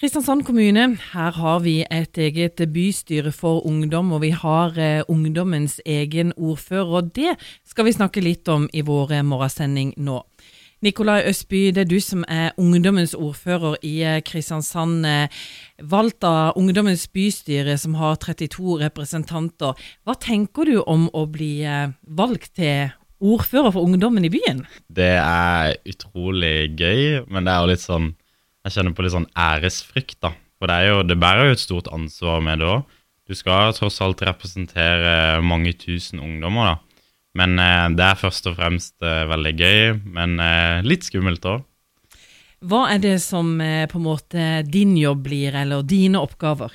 Kristiansand kommune, her har vi et eget bystyre for ungdom, og vi har eh, ungdommens egen ordfører. og Det skal vi snakke litt om i vår eh, morgensending nå. Nikolai Østby, det er du som er ungdommens ordfører i eh, Kristiansand. Eh, valgt av ungdommens bystyre, som har 32 representanter. Hva tenker du om å bli eh, valgt til ordfører for ungdommen i byen? Det er utrolig gøy, men det er jo litt sånn jeg kjenner på litt sånn æresfrykt, da. For det, er jo, det bærer jo et stort ansvar med det òg. Du skal tross alt representere mange tusen ungdommer, da. Men eh, det er først og fremst eh, veldig gøy, men eh, litt skummelt òg. Hva er det som eh, på en måte din jobb blir, eller dine oppgaver?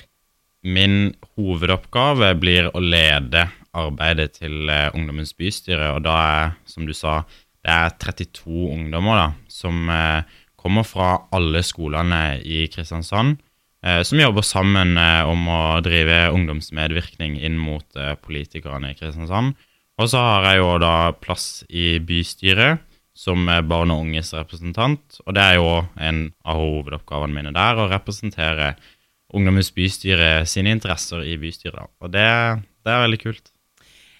Min hovedoppgave blir å lede arbeidet til eh, Ungdommens bystyre, og da er, som du sa, det er 32 ungdommer da, som eh, kommer fra alle skolene i Kristiansand, eh, som jobber sammen eh, om å drive ungdomsmedvirkning inn mot eh, politikerne i Kristiansand. Og så har jeg jo da plass i bystyret som barn og unges representant, og det er jo en av hovedoppgavene mine der, å representere Ungdommens bystyre sine interesser i bystyret. Og det, det er veldig kult.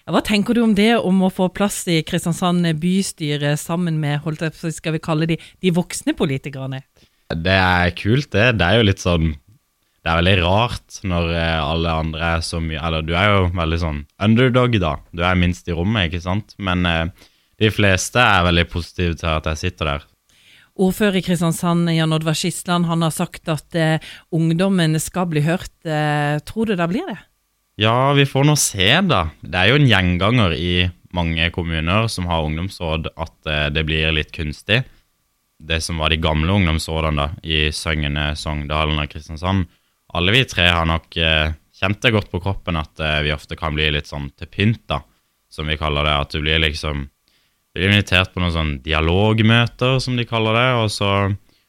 Hva tenker du om det, om å få plass i Kristiansand bystyre sammen med holdt jeg, skal vi kalle de, de voksne politikerne? Det er kult, det. Det er jo litt sånn Det er veldig rart når eh, alle andre er så mye Eller du er jo veldig sånn underdog, da. Du er minst i rommet, ikke sant? Men eh, de fleste er veldig positive til at jeg sitter der. Ordfører i Kristiansand, Jan Oddvar Skisland, han har sagt at eh, ungdommen skal bli hørt. Eh, tror du det blir det? Ja, vi får nå se, da. Det er jo en gjenganger i mange kommuner som har ungdomsråd, at eh, det blir litt kunstig. Det som var de gamle ungdomsrådene da, i Søgne, Sogndalen og Kristiansand. Alle vi tre har nok eh, kjent det godt på kroppen at eh, vi ofte kan bli litt sånn til pynt, da, som vi kaller det. At du blir liksom Du blir invitert på noen sånn dialogmøter, som de kaller det, og så,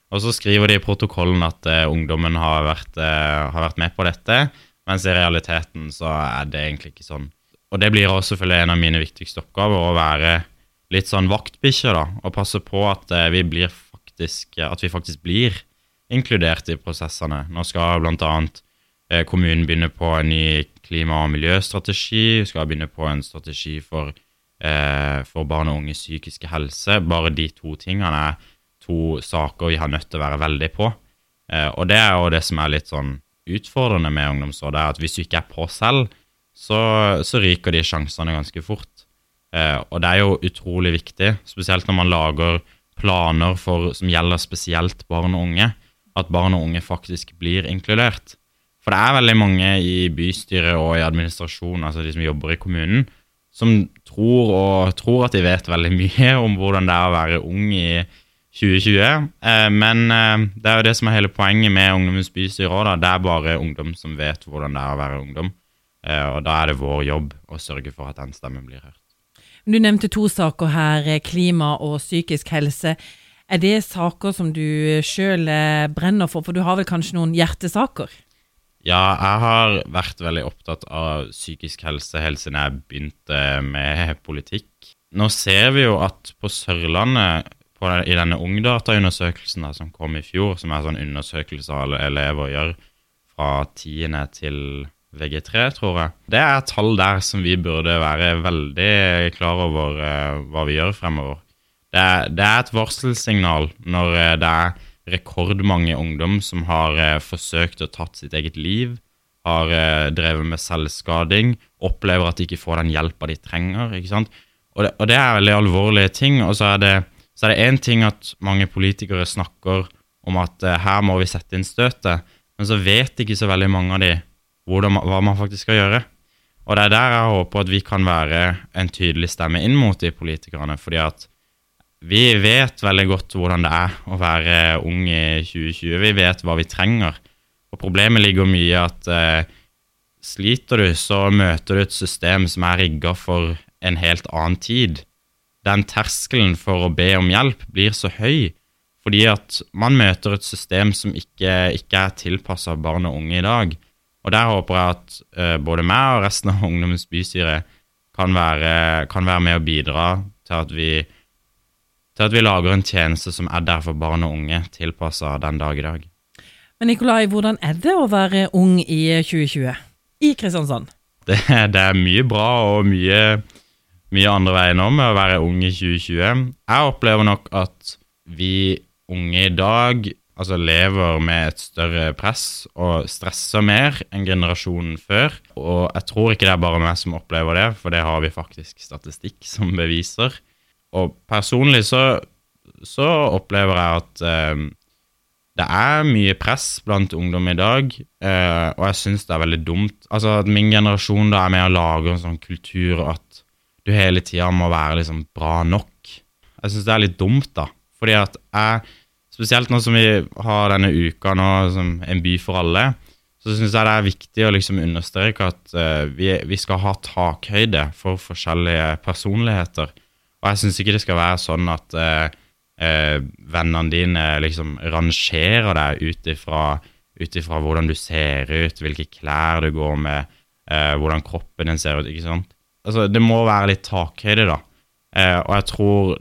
og så skriver de i protokollen at eh, ungdommen har vært, eh, har vært med på dette. Mens i realiteten så er det egentlig ikke sånn. Og det blir også selvfølgelig en av mine viktigste oppgaver, å være litt sånn vaktbikkje, da. Og passe på at eh, vi faktisk, at vi faktisk blir inkludert i prosessene. Nå skal bl.a. Eh, kommunen begynne på en ny klima- og miljøstrategi. Vi skal begynne på en strategi for, eh, for barn og unges psykiske helse. Bare de to tingene er to saker vi har nødt til å være veldig på. Og det er jo det som er litt sånn utfordrende med ungdomsråd, er at hvis du ikke er på selv, så, så ryker de sjansene ganske fort. Eh, og det er jo utrolig viktig, spesielt når man lager planer for, som gjelder spesielt barn og unge, at barn og unge faktisk blir inkludert. For det er veldig mange i bystyret og i administrasjonen, altså de som jobber i kommunen, som tror, og, tror at de vet veldig mye om hvordan det er å være ung i 2020. Eh, men eh, det er jo det som er hele poenget med Ungdommens bystyre òg. Det er bare ungdom som vet hvordan det er å være ungdom. Eh, og da er det vår jobb å sørge for at den stemmen blir hørt. Du nevnte to saker her, klima og psykisk helse. Er det saker som du sjøl brenner for, for du har vel kanskje noen hjertesaker? Ja, jeg har vært veldig opptatt av psykisk helse helt siden jeg begynte med politikk. Nå ser vi jo at på Sørlandet på, i denne Ungdata-undersøkelsen som kom i fjor, som er sånn undersøkelse alle elever gjør fra 10. til VG3, tror jeg. Det er tall der som vi burde være veldig klar over uh, hva vi gjør fremover. Det er, det er et varselsignal når uh, det er rekordmange ungdom som har uh, forsøkt å tatt sitt eget liv, har drevet med selvskading, opplever at de ikke får den hjelpa de trenger. ikke sant? Og det, og det er veldig alvorlige ting. Og så er det så er det én ting at mange politikere snakker om at uh, her må vi sette inn støtet, men så vet ikke så veldig mange av de hvordan, hva man faktisk skal gjøre. Og det er der jeg håper at vi kan være en tydelig stemme inn mot de politikerne. fordi at vi vet veldig godt hvordan det er å være ung i 2020. Vi vet hva vi trenger. Og problemet ligger mye i at uh, sliter du, så møter du et system som er rigga for en helt annen tid den terskelen for å be om hjelp blir så høy fordi at man møter et system som ikke, ikke er tilpassa barn og unge i dag. Og der håper jeg at uh, både meg og resten av Ungdommens bystyre kan være, kan være med å bidra til at, vi, til at vi lager en tjeneste som er der for barn og unge, tilpassa den dag i dag. Men Nikolai, hvordan er det å være ung i 2020 i Kristiansand? Det, det er mye bra og mye, mye andre veien nå med å være ung i 2020. Jeg opplever nok at vi unge i dag altså lever med et større press og stresser mer enn generasjonen før. Og jeg tror ikke det er bare meg som opplever det, for det har vi faktisk statistikk som beviser. Og personlig så, så opplever jeg at eh, det er mye press blant ungdom i dag, eh, og jeg syns det er veldig dumt. Altså at min generasjon da er med og lager en sånn kultur at du hele tida må være liksom bra nok. Jeg syns det er litt dumt, da. Fordi at jeg, spesielt nå som vi har denne uka nå som en by for alle, så syns jeg det er viktig å liksom understreke at uh, vi, vi, skal ha takhøyde for forskjellige personligheter. Og jeg syns ikke det skal være sånn at uh, uh, vennene dine liksom rangerer deg ut ifra, hvordan du ser ut, hvilke klær du går med, hvordan kroppen din ser ut. ikke sant? Altså, Det må være litt takhøyde, da. Eh, og jeg tror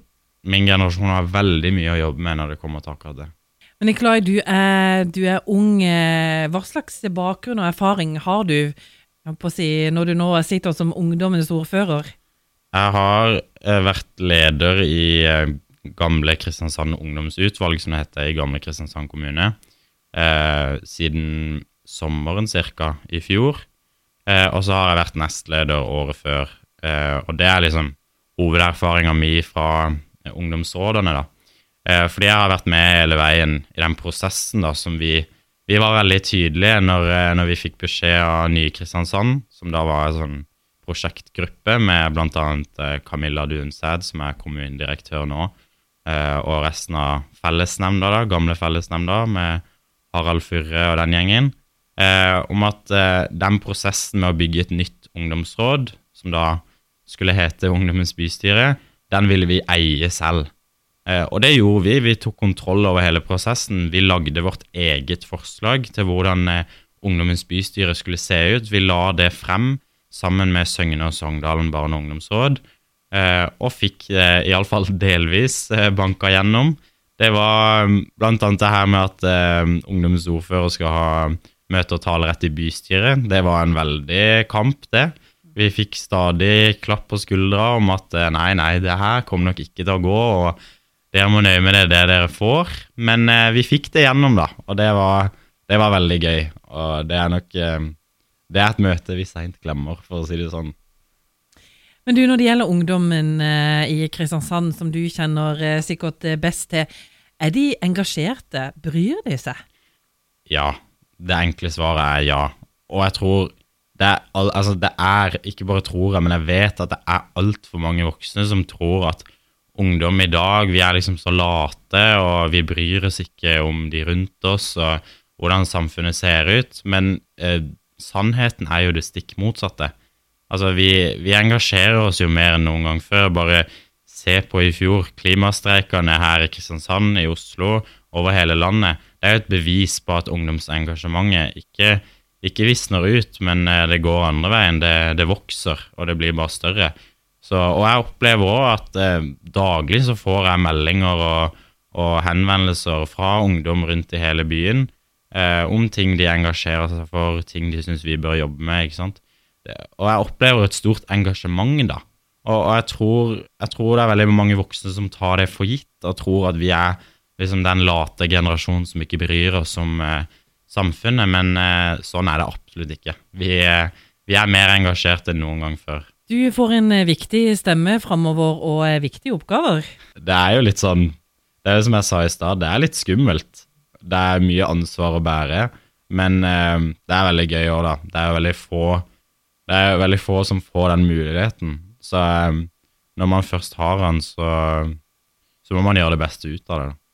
min generasjon har veldig mye å jobbe med når det kommer til akkurat det. Men Nikolai, du er, du er ung. Eh, hva slags bakgrunn og erfaring har du si, når du nå sitter som ungdommens ordfører? Jeg har eh, vært leder i eh, gamle Kristiansand ungdomsutvalg, som det heter i gamle Kristiansand kommune, eh, siden sommeren ca. i fjor. Eh, og så har jeg vært nestleder året før. Eh, og det er liksom hovederfaringa mi fra ungdomsrådene, da. Eh, fordi jeg har vært med hele veien i den prosessen da, som vi Vi var veldig tydelige når, eh, når vi fikk beskjed av Nye-Kristiansand, som da var en sånn prosjektgruppe med bl.a. Eh, Camilla Dunsæd, som er kommunedirektør nå, Eh, og resten av fellesnemnda, da, gamle fellesnemnda, med Harald Furre og den gjengen, eh, om at eh, den prosessen med å bygge et nytt ungdomsråd, som da skulle hete Ungdommens bystyre, den ville vi eie selv. og det gjorde vi. Vi tok kontroll over hele prosessen. Vi lagde vårt eget forslag til hvordan Ungdommens bystyre skulle se ut. Vi la det frem sammen med Søgne og Sogndalen barne- og ungdomsråd. Eh, og fikk eh, iallfall delvis eh, banka gjennom. Det var mm, annet det her med at eh, ungdommens skal ha møte- og talerett i bystyret. Det var en veldig kamp, det. Vi fikk stadig klapp på skuldra om at eh, nei, nei, det her kommer nok ikke til å gå, og dere må nøye med det, det dere får. Men eh, vi fikk det gjennom, da, og det var, det var veldig gøy. Og det er nok Det er et møte vi seint glemmer, for å si det sånn. Men du, når det gjelder ungdommen eh, i Kristiansand, som du kjenner eh, sikkert eh, best til, er de engasjerte? Bryr de seg? Ja. Det enkle svaret er ja. Og jeg tror det er, altså det er ikke bare tror jeg, men jeg vet at det er altfor mange voksne som tror at ungdom i dag vi er liksom så late, og vi bryr oss ikke om de rundt oss og hvordan samfunnet ser ut. Men eh, sannheten er jo det stikk motsatte. Altså, vi, vi, engasjerer oss jo mer enn noen gang før. Bare se på i fjor. Klimastreikene her i Kristiansand, i Oslo, over hele landet. Det er jo et bevis på at ungdomsengasjementet ikke, ikke visner ut, men eh, det går andre veien. Det, det vokser, og det blir bare større. Så, og jeg opplever òg at eh, daglig så får jeg meldinger og, og, henvendelser fra ungdom rundt i hele byen eh, om ting de engasjerer seg for, ting de syns vi bør jobbe med. ikke sant? og jeg opplever et stort engasjement, da. Og, og jeg, tror, jeg, tror, det er veldig mange voksne som tar det for gitt, og tror at vi er liksom den late generasjonen som ikke bryr oss om eh, samfunnet, men eh, sånn er det absolutt ikke. Vi, eh, vi, er mer engasjert enn noen gang før. Du får en eh, viktig stemme framover og eh, viktige oppgaver. Det er jo litt sånn Det er jo som jeg sa i stad, det er litt skummelt. Det er mye ansvar å bære, men eh, det er veldig gøy òg, da. Det er jo veldig få det er veldig få som får den muligheten. Så når man først har den, så, så må man gjøre det beste ut av det.